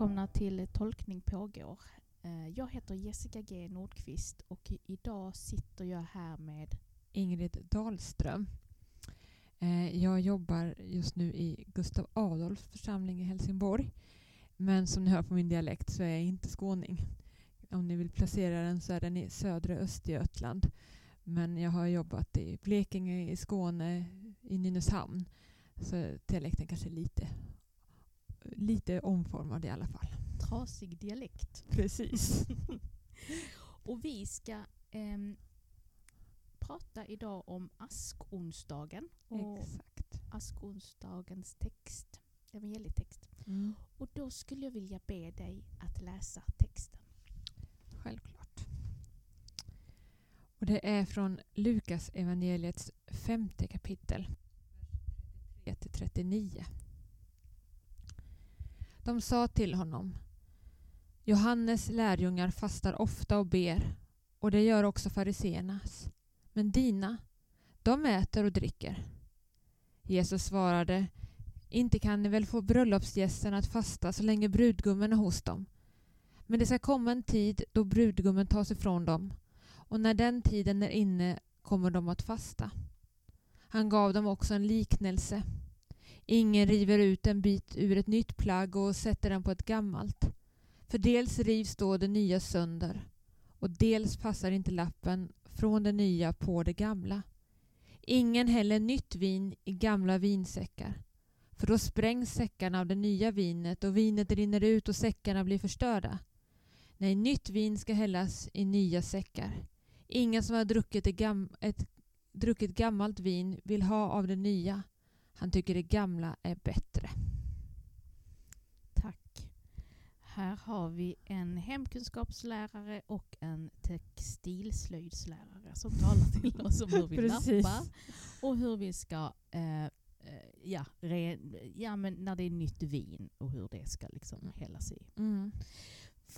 välkomna till Tolkning pågår. Eh, jag heter Jessica G Nordqvist och idag sitter jag här med Ingrid Dahlström. Eh, jag jobbar just nu i Gustav Adolfs församling i Helsingborg. Men som ni hör på min dialekt så är jag inte skåning. Om ni vill placera den så är den i södra Östergötland. Men jag har jobbat i Blekinge, i Skåne, i Nynäshamn. Så dialekten kanske är lite, lite omformad i alla fall. Trasig dialekt. Precis. Och vi ska ehm, prata idag om askonsdagen och Exakt. askonsdagens text, evangelietext. Mm. Och då skulle jag vilja be dig att läsa texten. Självklart. Och det är från Lukas evangeliets femte kapitel. 39. De sa till honom Johannes lärjungar fastar ofta och ber och det gör också fariseernas. Men dina, de äter och dricker. Jesus svarade Inte kan ni väl få bröllopsgästerna att fasta så länge brudgummen är hos dem. Men det ska komma en tid då brudgummen tas ifrån dem och när den tiden är inne kommer de att fasta. Han gav dem också en liknelse. Ingen river ut en bit ur ett nytt plagg och sätter den på ett gammalt. För dels rivs då det nya sönder och dels passar inte lappen från det nya på det gamla. Ingen häller nytt vin i gamla vinsäckar för då sprängs säckarna av det nya vinet och vinet rinner ut och säckarna blir förstörda. Nej, nytt vin ska hällas i nya säckar. Ingen som har druckit gam ett, druckit gammalt vin vill ha av det nya. Han tycker det gamla är bättre. Tack. Här har vi en hemkunskapslärare och en textilslöjdslärare som talar till oss om hur vi lappar och hur vi ska, eh, eh, ja, re, ja men när det är nytt vin och hur det ska liksom hällas i. Mm.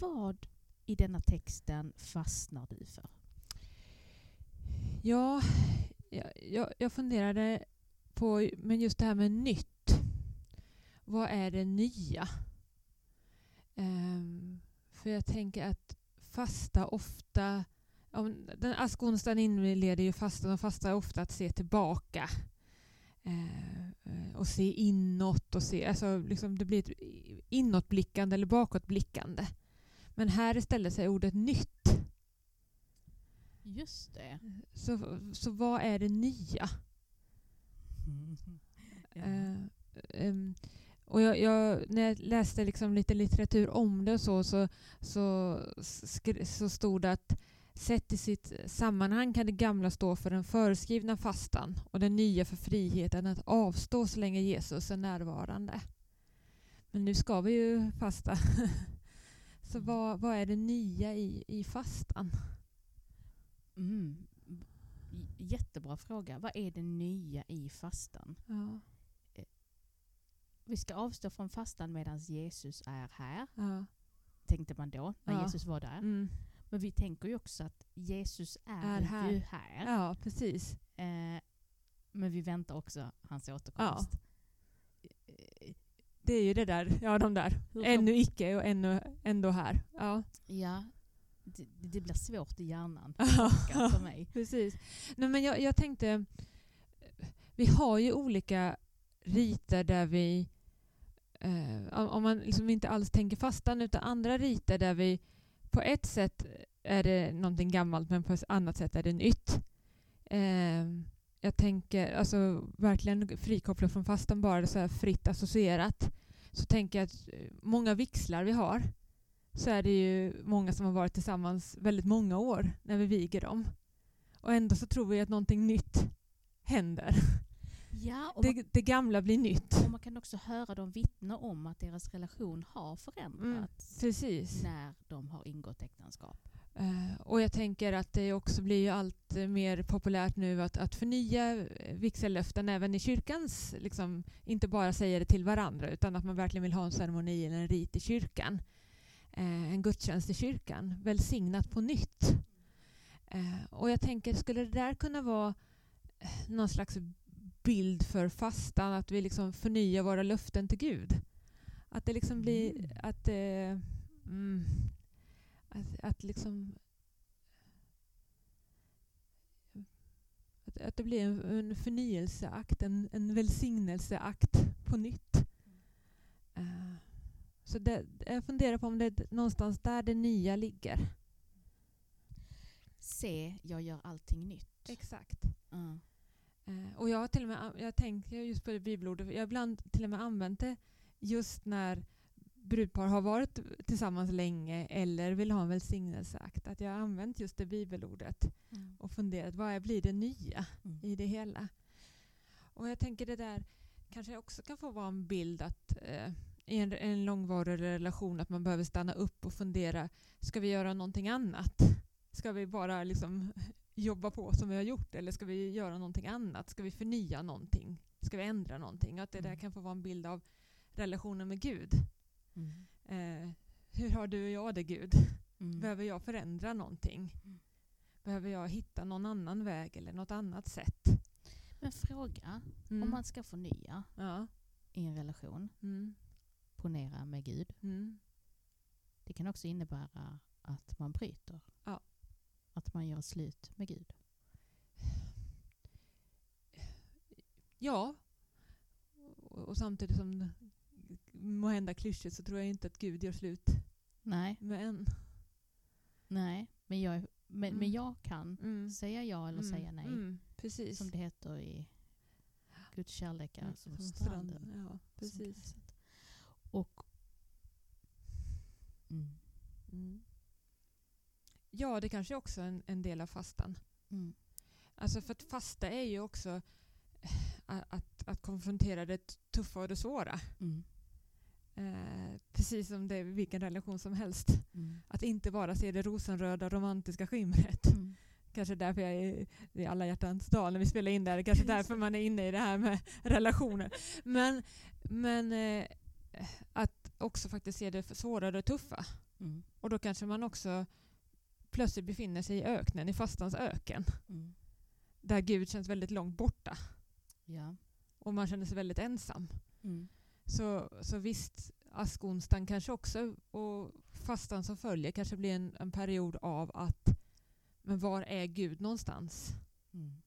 Vad i denna texten fastnar du för? Ja, jag, jag, jag funderade på men just det här med nytt. Vad är det nya? Ehm, för jag tänker att fasta ofta... Om, den askonsdagen inleder ju fastan och fasta är ofta att se tillbaka. Eh, och se inåt och se... Alltså liksom det blir ett inåtblickande eller bakåtblickande. Men här istället så är ordet nytt. Just det. Så, så vad är det nya? Ehm, och jag, jag, när jag läste liksom lite litteratur om det och så, så, så, så stod det att sett i sitt sammanhang kan det gamla stå för den föreskrivna fastan och det nya för friheten att avstå så länge Jesus är närvarande. Men nu ska vi ju fasta. så vad, vad är det nya i, i fastan? Mm. Jättebra fråga. Vad är det nya i fastan? Ja, Vi ska avstå från fastan medan Jesus är här, ja, tänkte man då, när Ja. Jesus var där. mm, Men vi tänker ju också att Jesus är, Är här. ju här. ja precis. Eh, men vi väntar också hans återkomst. Eh, Det är ju det där, ja de där. Ännu icke och ännu ändå här. Ja, Ja, det, det blir svårt i hjärnan för mig. precis. Nej, men jag, jag tänkte, vi har ju olika riter där vi, eh, om- man liksom inte alls tänker fastan, utan andra riter där vi på ett sätt är det någonting gammalt men på ett annat sätt är det nytt. Eh, jag tänker, alltså verkligen frikopplat från fastan, bara så fritt associerat, så tänker jag att eh, många vixlar vi har, så är det ju många som har varit tillsammans väldigt många år när vi viger dem. Och ändå så tror vi att någonting nytt händer. Ja, och man, Det, det gamla blir nytt. och man kan också höra dem vittna om att deras relation har förändrats Precis. när de har ingått äktenskap. Eh, och jag tänker att det också blir ju allt eh, mer populärt nu att, att förnya eh, vigsellöften även i kyrkans, liksom, inte bara säga det till varandra utan att man verkligen vill ha en ceremoni eller en rit i kyrkan. Eh, en gudstjänst i kyrkan, välsignat på nytt. Eh, och jag tänker, skulle det där kunna vara eh, någon slags bild för fastan, att vi liksom förnyar våra löften till Gud? Att det liksom blir Mm. att, eh, mm, att, att liksom att, att det blir en, en förnyelseakt, en, en välsignelseakt på nytt. Så det, jag funderar på om det är någonstans där det nya ligger. Se, jag gör allting nytt. Exakt. Ja. Eh, och jag har till och med, jag tänker just på det bibelordet, jag har ibland till och med använt det just när brudpar har varit tillsammans länge eller vill ha en välsignelseakt. Att jag har använt just det bibelordet Mm. och funderat, vad är, blir det nya Mm. i det hela? Och jag tänker det där kanske också kan få vara en bild att eh, i en, en långvarig relation att man behöver stanna upp och fundera, ska vi göra någonting annat? Ska vi bara liksom jobba på som vi har gjort eller ska vi göra någonting annat? Ska vi förnya någonting? Ska vi ändra någonting? Och att det där Mm. kan få vara en bild av relationen med Gud. Mm. Eh, hur har du och jag det Gud? Mm. Behöver jag förändra någonting? Mm. Behöver jag hitta någon annan väg eller något annat sätt? Men fråga, Mm. om man ska förnya Ja. i en relation, Mm. ponera med Gud. Mm. Det kan också innebära att man bryter. Ja. Att man gör slut med Gud. Ja. Och, och samtidigt som må hända klyschigt så tror jag inte att Gud gör slut Nej, med en. nej. Men jag, men, Mm. men jag kan Mm. säga ja eller Mm. säga nej. Mm. Precis. Som det heter i Guds kärlek är Mm, som som stranden. Ja, som precis. gräset. Och... Mm. Mm. Ja, det kanske också är en, en del av fastan. Mm. Alltså för att fasta är ju också eh, att, att konfrontera det tuffa och det svåra. Mm. Eh, precis som det är vilken relation som helst. Mm. Att inte bara se det rosenröda romantiska skimret. Mm. Kanske därför jag är i alla hjärtans dag när vi spelar in där. Kanske därför man är inne i det här med relationer. Men, men eh, att också faktiskt se det svåra och tuffa. Mm. Och då kanske man också plötsligt befinner sig i öknen, i fastans öken. Mm. Där Gud känns väldigt långt borta. Ja. Och man känner sig väldigt ensam. Mm. Så, så visst, askonsdagen kanske också och fastan som följer kanske blir en, en period av att men var är Gud någonstans? Mm.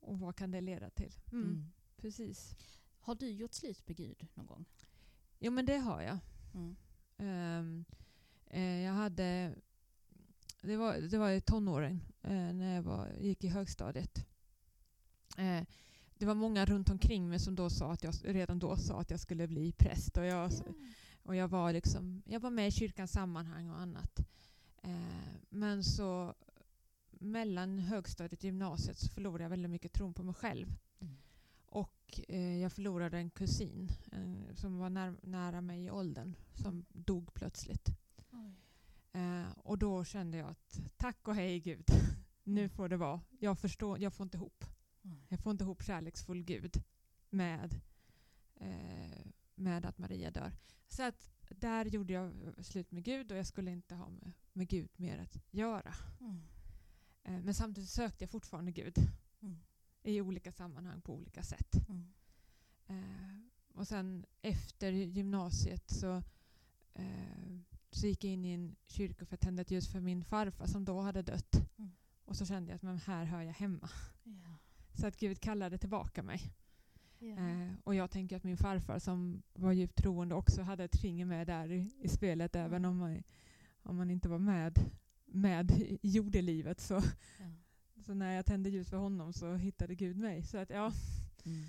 Och vad kan det leda till? Mm, Mm. Precis. Har du gjort slut med Gud någon gång? Jo men det har jag. Ehm, eh, jag hade, det var, det var i tonåren eh, när jag var, gick i högstadiet. Eh, det var många runt omkring mig som då sa att jag, redan då sa att jag skulle bli präst. Och jag, och jag, var, liksom, jag var med i kyrkans sammanhang och annat. Eh, men så mellan högstadiet och gymnasiet så förlorade jag väldigt mycket tron på mig själv. Mm. Och eh, jag förlorade en kusin en, som var när, nära mig i åldern som dog plötsligt. Eh, och då kände jag att tack och hej Gud, nu får det vara. Jag förstår, jag får inte ihop. Oj. Jag får inte ihop kärleksfull Gud med, eh, med att Maria dör. Så att där gjorde jag slut med Gud och jag skulle inte ha med, med Gud mer att göra. Mm. Eh, men samtidigt sökte jag fortfarande Gud Mm. i olika sammanhang på olika sätt. Mm. Eh, och sen efter gymnasiet så, eh, så gick jag in i en kyrka för att tända ett ljus för min farfar som då hade dött. Mm. Och så kände jag att men här hör jag hemma. Ja. Så att Gud kallade tillbaka mig. Ja. Eh, och jag tänker att min farfar som var djupt troende också hade ett finger med där i, i spelet Mm. även om man, om man inte var med, med i jordelivet. Så, Ja. så när jag tände ljus för honom så hittade Gud mig. Så att ja, Mm.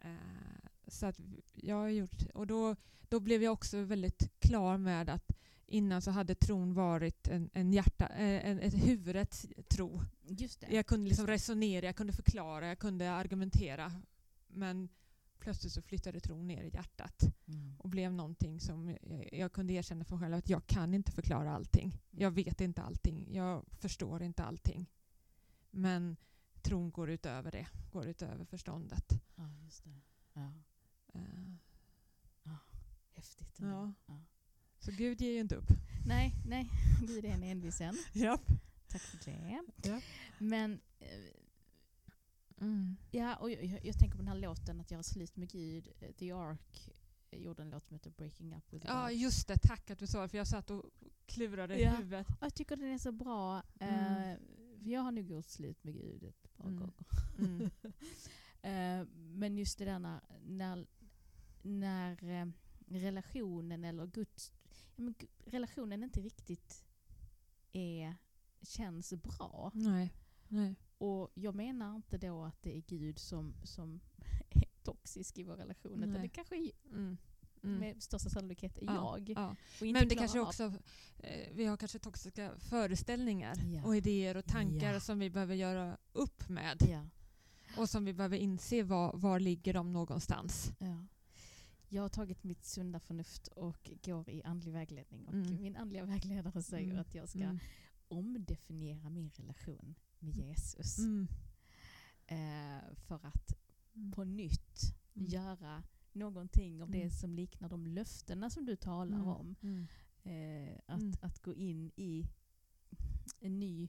Eh, så att jag har gjort, och då, då blev jag också väldigt klar med att innan så hade tron varit en, en hjärta, eh, en, ett huvudets tro. Just det. Jag kunde liksom resonera, jag kunde förklara, jag kunde argumentera. Men plötsligt så flyttade tron ner i hjärtat Mm. och blev någonting som jag, jag kunde erkänna för mig själv att jag kan inte förklara allting. Jag vet inte allting, jag förstår inte allting. Men tron går utöver det, går utöver förståndet. Ja, just det. Ja. Eh, Häftigt. ändå. Ja. Ja. Så Gud ger ju inte upp. Nej, nej. Gud är en envisen. Japp. Tack för det. Ja. Men eh, Mm. ja, och jag, jag, jag tänker på den här låten att göra slut med Gud, eh, The Ark. gjorde en låt som heter Breaking Up With Ja, God. just det. Tack att du sa det, för jag satt och klurade i Ja. huvudet. Jag tycker den är så bra. Mm. Eh, jag har nog gjort slut med Gud ett par Mm. gånger. Mm. Eh, men just det där när, när, när eh, relationen eller Guds... Men relationen inte riktigt är, känns bra. Nej. Nej. Och jag menar inte då att det är Gud som, som är toxisk i vår relation. Utan Nej. det kanske är, Mm. Mm. med största sannolikhet är Ja, jag. Ja. Men det kanske av- också, eh, vi har kanske toxiska föreställningar Ja. och idéer och tankar som vi behöver göra upp med. Och som vi behöver inse var, var ligger de någonstans. Ja. Jag har tagit mitt sunda förnuft och går i andlig vägledning. Och Mm. min andliga vägledare säger Mm. att jag ska Mm. omdefiniera min relation med Jesus. Mm. Eh, för att Mm. på nytt Mm. göra någonting av det Mm. som liknar de löftena som du talar Mm. om. Mm. Eh, att, Mm. att gå in i en ny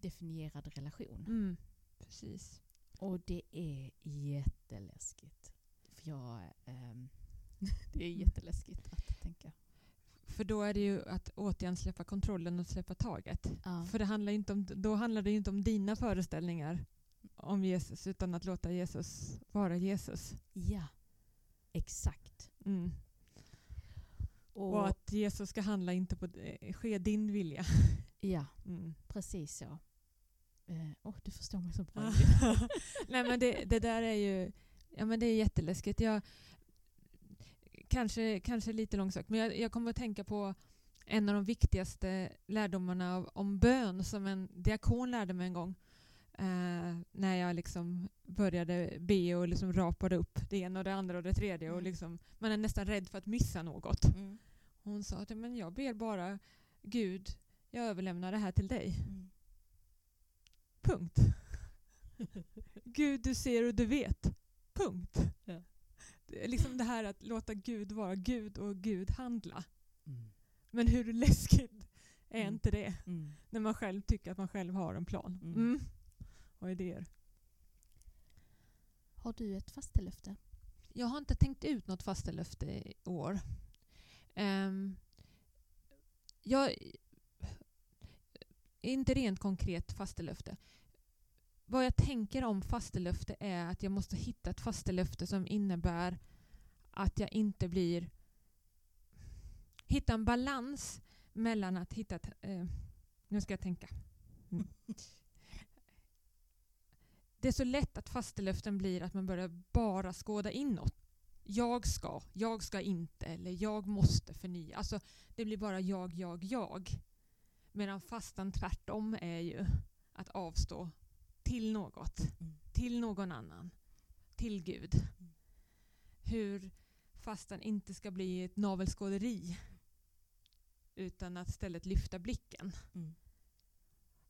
definierad relation. Mm. Precis. Och det är jätteläskigt. Jag, ehm, det är jätteläskigt att tänka. För då är det ju att återigen släppa kontrollen och släppa taget. Ja. För det handlar inte om, då handlar det ju inte om dina föreställningar om Jesus utan att låta Jesus vara Jesus. ja, exakt. Mm. Och, Och att Jesus ska handla inte på eh, ske din vilja. ja, Mm. precis så. Eh, åh, du förstår mig så bra. Nej men det, det där är ju ja, men det är jätteläskigt. Jag, kanske, kanske lite långsökt men jag, jag kommer att tänka på en av de viktigaste lärdomarna av, om bön som en diakon lärde mig en gång. Eh, när jag liksom började be och liksom rapade upp det ena och det andra och det tredje. Och Mm. liksom, man är nästan rädd för att missa något. Mm. Hon sa att men jag ber bara Gud, jag överlämnar det här till dig. Mm. Punkt. Gud, du ser och du vet. Punkt. Ja. Det liksom det här att låta Gud vara Gud och Gud handla. Mm. Men hur läskigt är Mm. inte det? Mm. När man själv tycker att man själv har en plan. Mm. Mm. Och idéer. Har du ett fastelöfte? Jag har inte tänkt ut något fastelöfte i år. Um, jag, inte rent konkret fastelöfte. Vad jag tänker om fastelöfte är att jag måste hitta ett fastelöfte som innebär att jag inte blir... Hitta en balans mellan att hitta ett... Eh, nu ska jag tänka. Mm. Det är så lätt att fastelöften blir att man börjar bara skåda inåt. Jag ska, jag ska inte eller jag måste förnya. Alltså det blir bara jag, jag, jag. Medan fastan tvärtom är ju att avstå till något, Mm. till någon annan, till Gud. Mm. Hur fastan inte ska bli ett navelskåderi utan att istället lyfta blicken. Mm.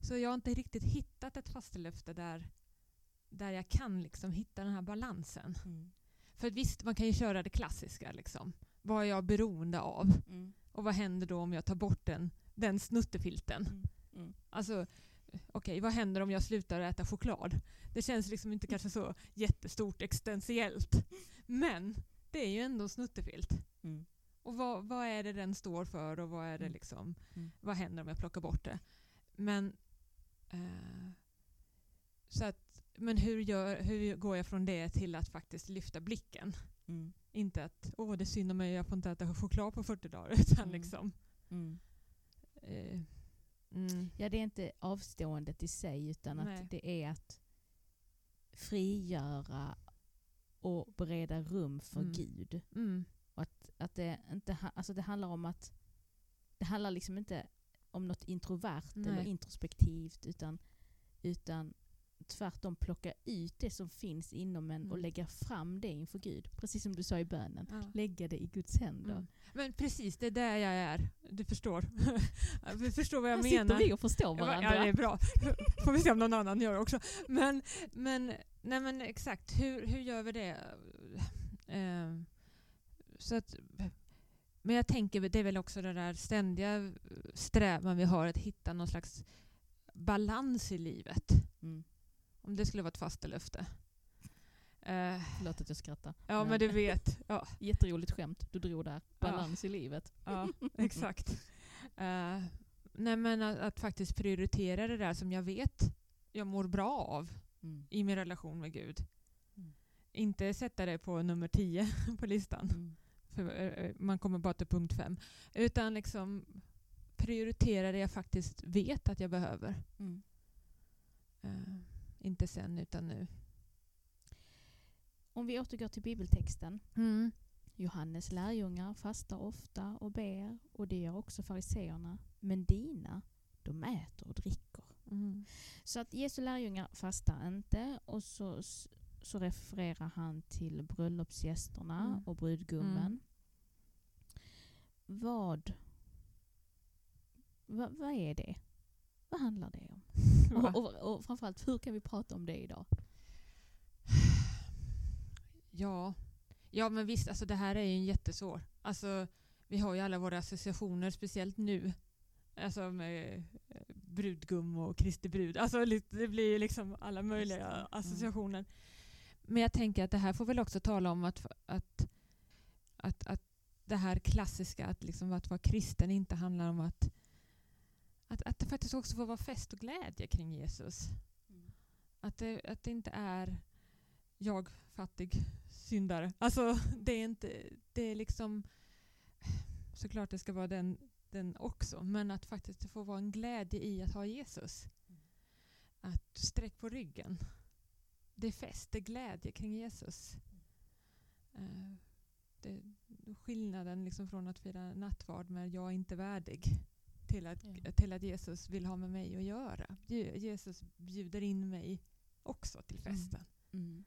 Så jag har inte riktigt hittat ett fastelöfte där, där jag kan liksom hitta den här balansen. Mm. För visst, man kan ju köra det klassiska. Liksom. Vad är jag beroende av? Mm. Och vad händer då om jag tar bort den, den snuttefilten? Mm. Alltså, okej, vad händer om jag slutar äta choklad? Det känns liksom inte kanske så jättestort existentiellt. Men det är ju ändå snuttefilt. Mm. Och vad, vad är det den står för och vad är det Mm. liksom, Mm. vad händer om jag plockar bort det? Men, eh, så att, men hur, gör, hur går jag från det till att faktiskt lyfta blicken? Mm. Inte att åh det är synd om mig, jag får inte äta choklad på 40 dagar. Utan Mm. liksom, Mm. eh, mm, Ja, det är inte avståendet i sig utan Nej. att det är att frigöra och bereda rum för Mm. Gud. mm, Och att, att det, inte, alltså det handlar om att det handlar liksom inte om något introvert eller Nej. introspektivt utan, utan tvärtom plocka ut det som finns inom en och Mm. lägga fram det inför Gud. Precis som du sa i bönen. ja. Lägga det i Guds händer. Mm. Men precis, det är där jag är. Du förstår. du förstår vad jag Här menar. sitter vi och förstår varandra. Ja, det är bra. Får vi se om någon annan gör också. Men, men, nej men exakt, hur, hur gör vi det? Eh, så att, men jag tänker, det är väl också den där ständiga strävan vi har att hitta någon slags balans i livet. Mm. Om det skulle vara ett fastelöfte. Eh, Förlåt att jag skrattar. ja, men du vet. Ja, Jätteroligt skämt du drog där. Balans i livet. ja exakt. Eh, nej, men att, att faktiskt prioritera det där som jag vet jag mår bra av Mm. i min relation med Gud. Mm. Inte sätta det på nummer 10 på listan. Mm. För eh, man kommer bara till punkt 5. Utan liksom prioritera det jag faktiskt vet att jag behöver. Mm. Inte sen utan nu. Om vi återgår till bibeltexten. Mm. Johannes lärjungar fastar ofta och ber och det gör också fariseerna. Men dina, de äter och dricker. Mm. Så att Jesu lärjungar fastar inte och så, så refererar han till bröllopsgästerna Mm. och brudgummen. Mm. Vad, vad, vad är det? Vad handlar det om? Och, och, och framförallt, hur kan vi prata om det idag? Ja. ja, men visst, alltså det här är ju en jättesvår. Alltså, vi har ju alla våra associationer, speciellt nu. Alltså med eh, brudgum och Kristi brud. Alltså det blir ju liksom alla möjliga. Mm. associationer. Men jag tänker att det här får väl också tala om att, att, att, att det här klassiska att, liksom att vara kristen inte handlar om att, att, att det faktiskt också får vara fest och glädje kring Jesus. Att det, att det inte är jag fattig syndare. Alltså det är inte, det är liksom såklart det ska vara den, den också, men att faktiskt det får vara en glädje i att ha Jesus. Att sträck på ryggen. Det är fest, det är glädje kring Jesus. Eh, det, skillnaden liksom från att fira nattvard med jag är inte värdig till att, Ja. till att Jesus vill ha med mig att göra. Je- Jesus bjuder in mig också till Mm. festen. Mm.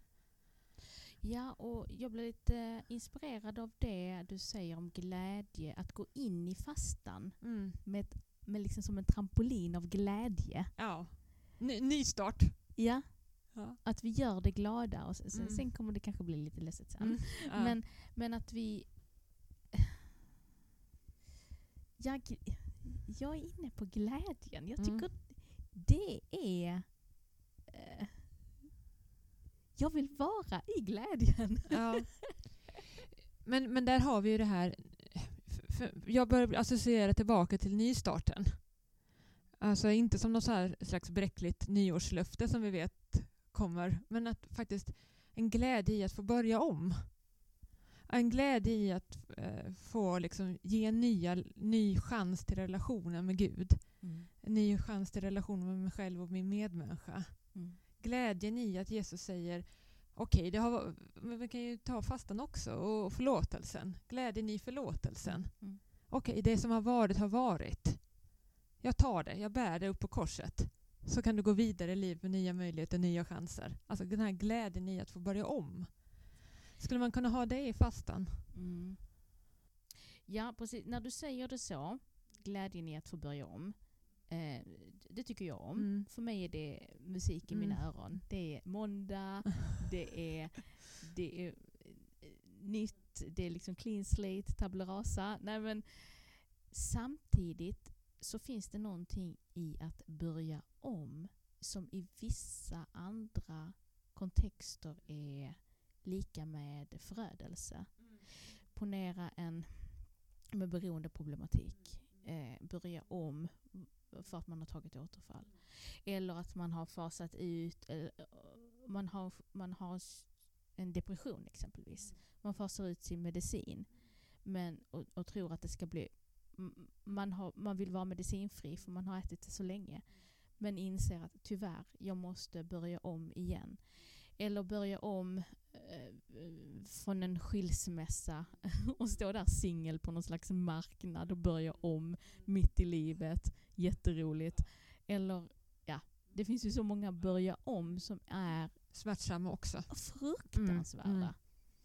Ja, och jag blev lite inspirerad av det du säger om glädje. Att gå in i fastan Mm. med, med liksom som en trampolin av glädje. Ja. Ny, nystart. Ja, Ja. att vi gör det glada och sen, Mm. sen kommer det kanske bli lite ledset sen. Mm. Ja. Men, men att vi... Jag, jag är inne på glädjen. Jag tycker Mm. det är... Eh, jag vill vara i glädjen. Ja. Men, men där har vi ju det här... Jag börjar associera tillbaka till nystarten. Alltså inte som något så slags bräckligt nyårslöfte som vi vet kommer, men att faktiskt en glädje i att få börja om. En glädje i att eh, få liksom, ge en nya, ny chans till relationen med Gud. En ny chans till relationen med mig själv och min medmänniska. Mm. Glädjen i att Jesus säger okej, det har, men vi kan ju ta fastan också och förlåtelsen. Glädjen i förlåtelsen. Mm. Okej, det som har varit har varit. Jag tar det, jag bär det upp på korset. Så kan du gå vidare i livet med nya möjligheter, nya chanser. Alltså den här glädjen i att få börja om. Skulle man kunna ha det i fastan? Mm. Ja, precis. När du säger det så, glädjen i att få börja om, eh, det tycker jag om. Mm. För mig är det musik i mina Mm. öron. Det är måndag, det är, det är eh, nytt, det är liksom clean slate, tabula rasa. Nej, men samtidigt så finns det någonting i att börja om som i vissa andra kontexter är lika med förödelse. Ponera en med beroendeproblematik. Eh, börja om för att man har tagit återfall. Eller att man har fasat ut, eh, man har, man har en depression exempelvis. Man fasar ut sin medicin men, och, och tror att det ska bli... Man, har, man vill vara medicinfri för man har ätit det så länge. Men inser att tyvärr, jag måste börja om igen. Eller börja om från en skilsmässa och stå där singel på någon slags marknad och börja om mitt i livet. Jätteroligt. Eller, ja, det finns ju så många börja om som är Smärtsamma också. fruktansvärda.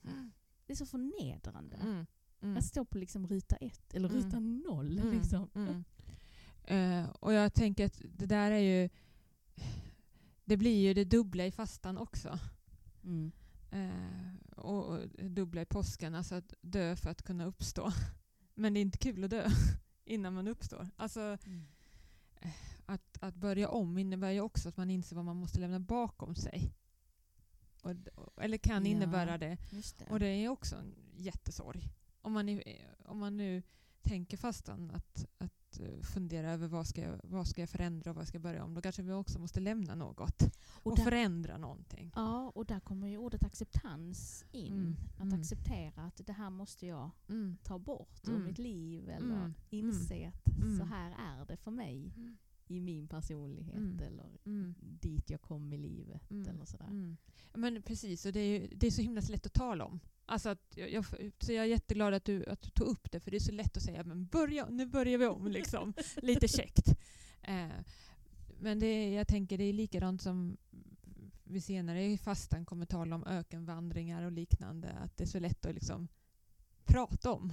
Mm. Det är så förnedrande. Mm. Mm. Att stå på liksom ruta ett eller Mm. ruta noll. Mm, Liksom. mm. Eh, och jag tänker att det där är ju... Det blir ju det dubbla i fastan också. Eh, och, dubbla i påsken, alltså att dö för att kunna uppstå. Men det är inte kul att dö innan man uppstår. Alltså Mm. att, att börja om innebär ju också att man inser vad man måste lämna bakom sig. Och, eller kan Ja. innebära det. Det. Och det är också en jättesorg. Om man, är- om man nu tänker fastan att, att eh, fundera över vad ska, jag, vad ska jag förändra och vad ska jag börja om, då kanske vi också måste lämna något och, och där, förändra någonting. ja, och där kommer ju ordet acceptans in. Mm, Att mm. acceptera att det här måste jag Mm. ta bort Mm. ur mitt liv eller Mm. inse att Mm. så här är det för mig Mm. i min personlighet Mm. eller Mm. dit jag kom i livet Mm. eller sådär. Mm. Men precis, och det är, ju- det är så himla lätt att tala om. Alltså att jag, jag, så jag är jätteglad att du, att du tog upp det, för det är så lätt att säga men börja, nu börjar vi om, liksom. lite käckt. Eh, men det, jag tänker det är likadant som vi senare i fastan kommer tala om ökenvandringar och liknande, att det är så lätt att liksom prata om.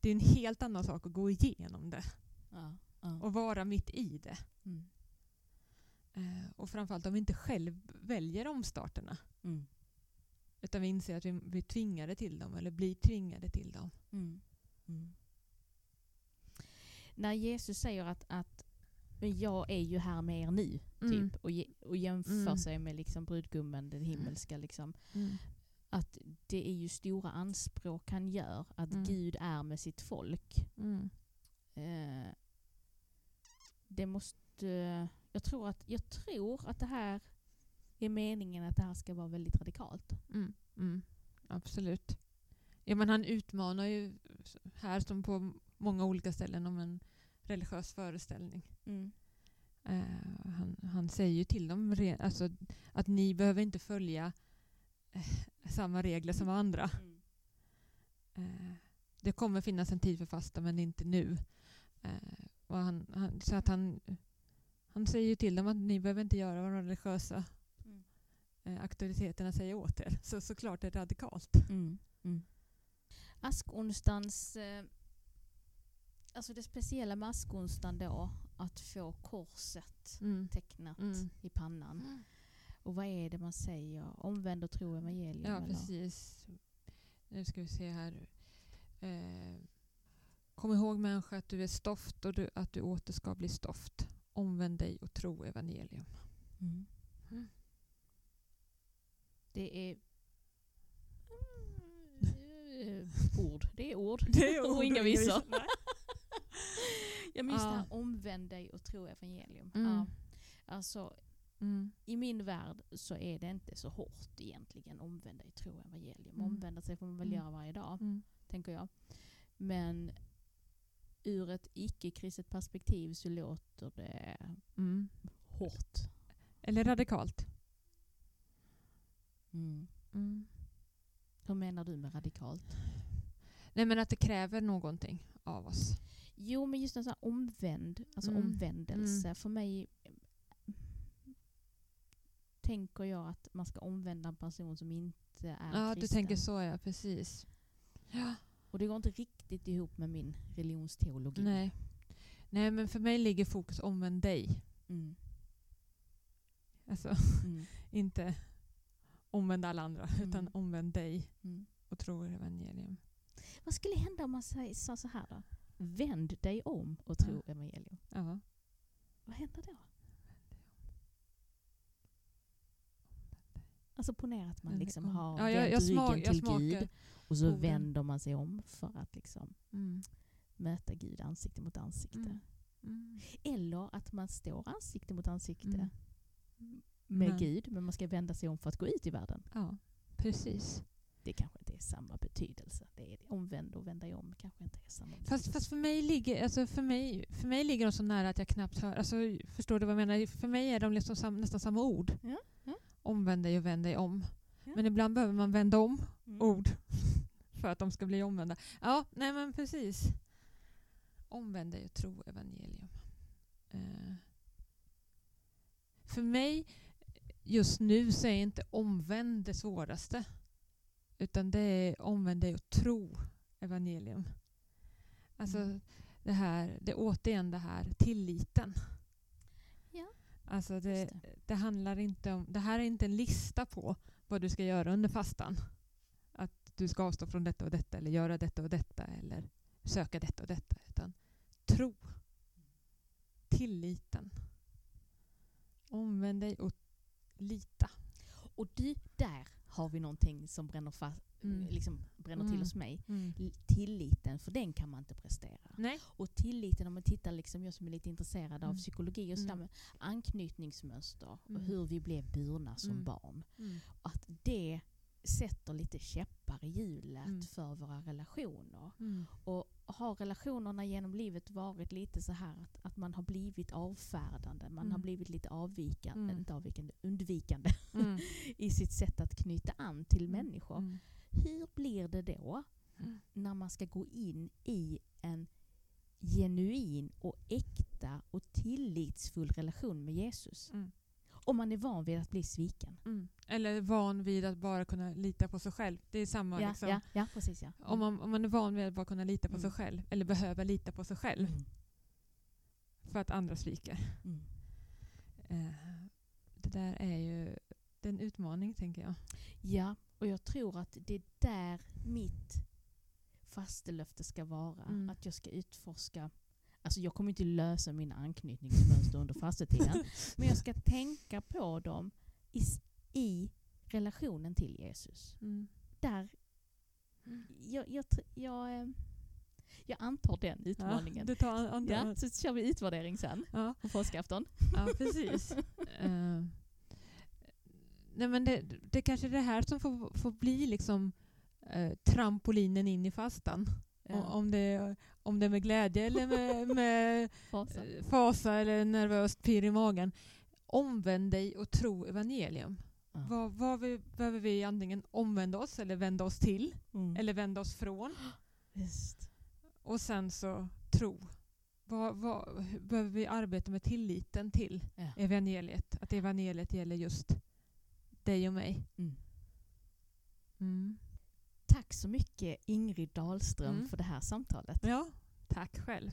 Det är en helt annan sak att gå igenom det Ja, ja. och vara mitt i det. Mm. Eh, och framförallt om vi inte själv väljer omstarterna. Mm. Utan vi inser att vi blir tvingade till dem eller blir tvingade till dem. Mm. Mm. När Jesus säger att, att "Men jag är ju här med er nu, Mm. typ, och, och jämför Mm. sig med liksom brudgummen, den himmelska, liksom, Mm. att det är ju stora anspråk han gör, att Mm. Gud är med sitt folk. Eh, det måste... Jag tror, att, jag tror att det här är meningen att det här ska vara väldigt radikalt. Mm. Mm. Absolut. Ja, men han utmanar ju här som på många olika ställen om en religiös föreställning. Mm. Eh, han, han säger ju till dem re, alltså, att ni behöver inte följa eh, samma regler som andra. Eh, det kommer finnas en tid för fasta men inte nu. Han, han, så att han, han säger ju till dem att ni behöver inte göra vad de religiösa. Eh, auktoriteterna säger åt er. Så såklart är det radikalt. Mm. Mm. Askonsdagens... Eh, alltså det speciella med askonsdagen då, att få korset Mm. tecknat Mm. i pannan. Och vad är det man säger? Omvänd och tro evangelium? Ja, eller? precis. Nu ska vi se här. Eh, kom ihåg människa att du är stoft och du, att du åter ska bli stoft. Omvänd dig och tro evangelium. Mm. Det är mm, ord. Det är ord. Det är och ord och inga visor. visor. Nej. ja, det här omvänd dig och tro evangelium. Mm. Ja. Alltså, Mm. I min värld så är det inte så hårt egentligen omvänd dig, tro evangelium. Mm. Omvända sig får man väl Mm. göra varje dag, Mm. tänker jag. Men ur ett icke-kristet perspektiv så låter det Mm. hårt. Eller radikalt. Mm. Mm. Hur menar du med radikalt? Nej men att det kräver någonting av oss. Jo, men just en sån här omvänd, alltså Mm. omvändelse. För mig tänker jag att man ska omvända en person som inte är Ja, du kristen. tänker så ja, precis. Ja. Och det går inte riktigt ihop med min religionsteologi. Nej. Nej, men för mig ligger fokus omvänd dig. Mm. Alltså Mm. inte omvänd alla andra, Mm. utan omvänd dig Mm. och tro evangelium. Vad skulle hända om man sa så här då? Vänd dig om och tro evangelium. Ja. Vad händer då? Alltså ponera att man liksom om. har Ja, jag- jag smak- ryggen till Gud och så vänder man sig om för att liksom Mm. möta Gud ansikte mot ansikte. Mm. Mm. Eller att man står ansikte mot ansikte Mm. Med Men- Gud men man ska vända sig om för att gå ut i världen. Ja, precis. Det kanske inte är samma betydelse. Det är omvänd och vända om kanske inte är samma betydelse. Fast, fast för, mig ligger, alltså för, mig, för mig ligger de så nära att jag knappt hör. Alltså, förstår du vad jag menar? För mig är de liksom sam, nästan samma ord. Ja, ja. Omvänd dig och vänd dig om. Ja. Men ibland behöver man vända om Mm. ord för att de ska bli omvända. Ja, nej men precis. Omvänd dig och tro evangelium. Eh. För mig just nu så är inte omvänd det svåraste. Utan det är omvänd dig och tro evangelium. Alltså Mm. det här, det är återigen det här tilliten. Ja. Alltså det, det. det handlar inte om, det här är inte en lista på vad du ska göra under fastan. Att du ska avstå från detta och detta eller göra detta och detta eller söka detta och detta. Utan tro. Tilliten. Omvänd dig och lita. Och du, där har vi någonting som bränner, fast, Mm. liksom bränner Mm. till hos mig. Mm. Tilliten, för den kan man inte prestera. Nej. Och tilliten, om man tittar, liksom, jag som är lite intresserad av Mm. psykologi och sådär Mm. anknytningsmönster och Mm. hur vi blev burna som Mm. barn. Mm. Att det sätter lite käppar i hjulet Mm. för våra relationer. Mm. Och har relationerna genom livet varit lite så här att, att man har blivit avfärdande, man har Mm. blivit lite avvikande, Mm. inte avvikande, undvikande Mm. i sitt sätt att knyta an till människor. Mm. Hur blir det då när man ska gå in i en genuin och äkta och tillitsfull relation med Jesus? Om man är van vid att bli sviken. Mm. Eller van vid att bara kunna lita på sig själv. Det är samma Ja, liksom. ja, ja, precis ja. Om, man, om man är van vid att bara kunna lita på Mm. sig själv, eller behöver lita på sig själv Mm. för att andra sviker. Mm. Eh, det där är ju det är en utmaning, tänker jag. Ja, och jag tror att det är där mitt fastelöfte ska vara. Mm. Att jag ska utforska Alltså jag kommer inte lösa mina anknytningsmönster under fastetiden. men jag ska tänka på dem i, i relationen till Jesus. Mm. Där, jag, jag, tr- jag, eh, jag antar den Ja, utmaningen. du tar andra. Ja, så kör vi utvärdering sen Ja, på påskafton. ja precis. Eh, nej, men det, det kanske är det här som får, får bli liksom eh, trampolinen in i fastan. O- Om, det, om det är med glädje eller med, med Fasa. eh, fasa eller nervöst pirr i magen. Omvänd dig och tro evangelium. Ja. Vad, vad vi, behöver vi antingen omvända oss eller vända oss till Mm. eller vända oss från. Just. Och sen så tro. Vad, vad, behöver vi arbeta med tilliten till Ja. evangeliet? Att evangeliet gäller just dig och mig. Mm. Mm. Tack så mycket Ingrid Dahlström Mm. för det här samtalet. Ja, tack själv.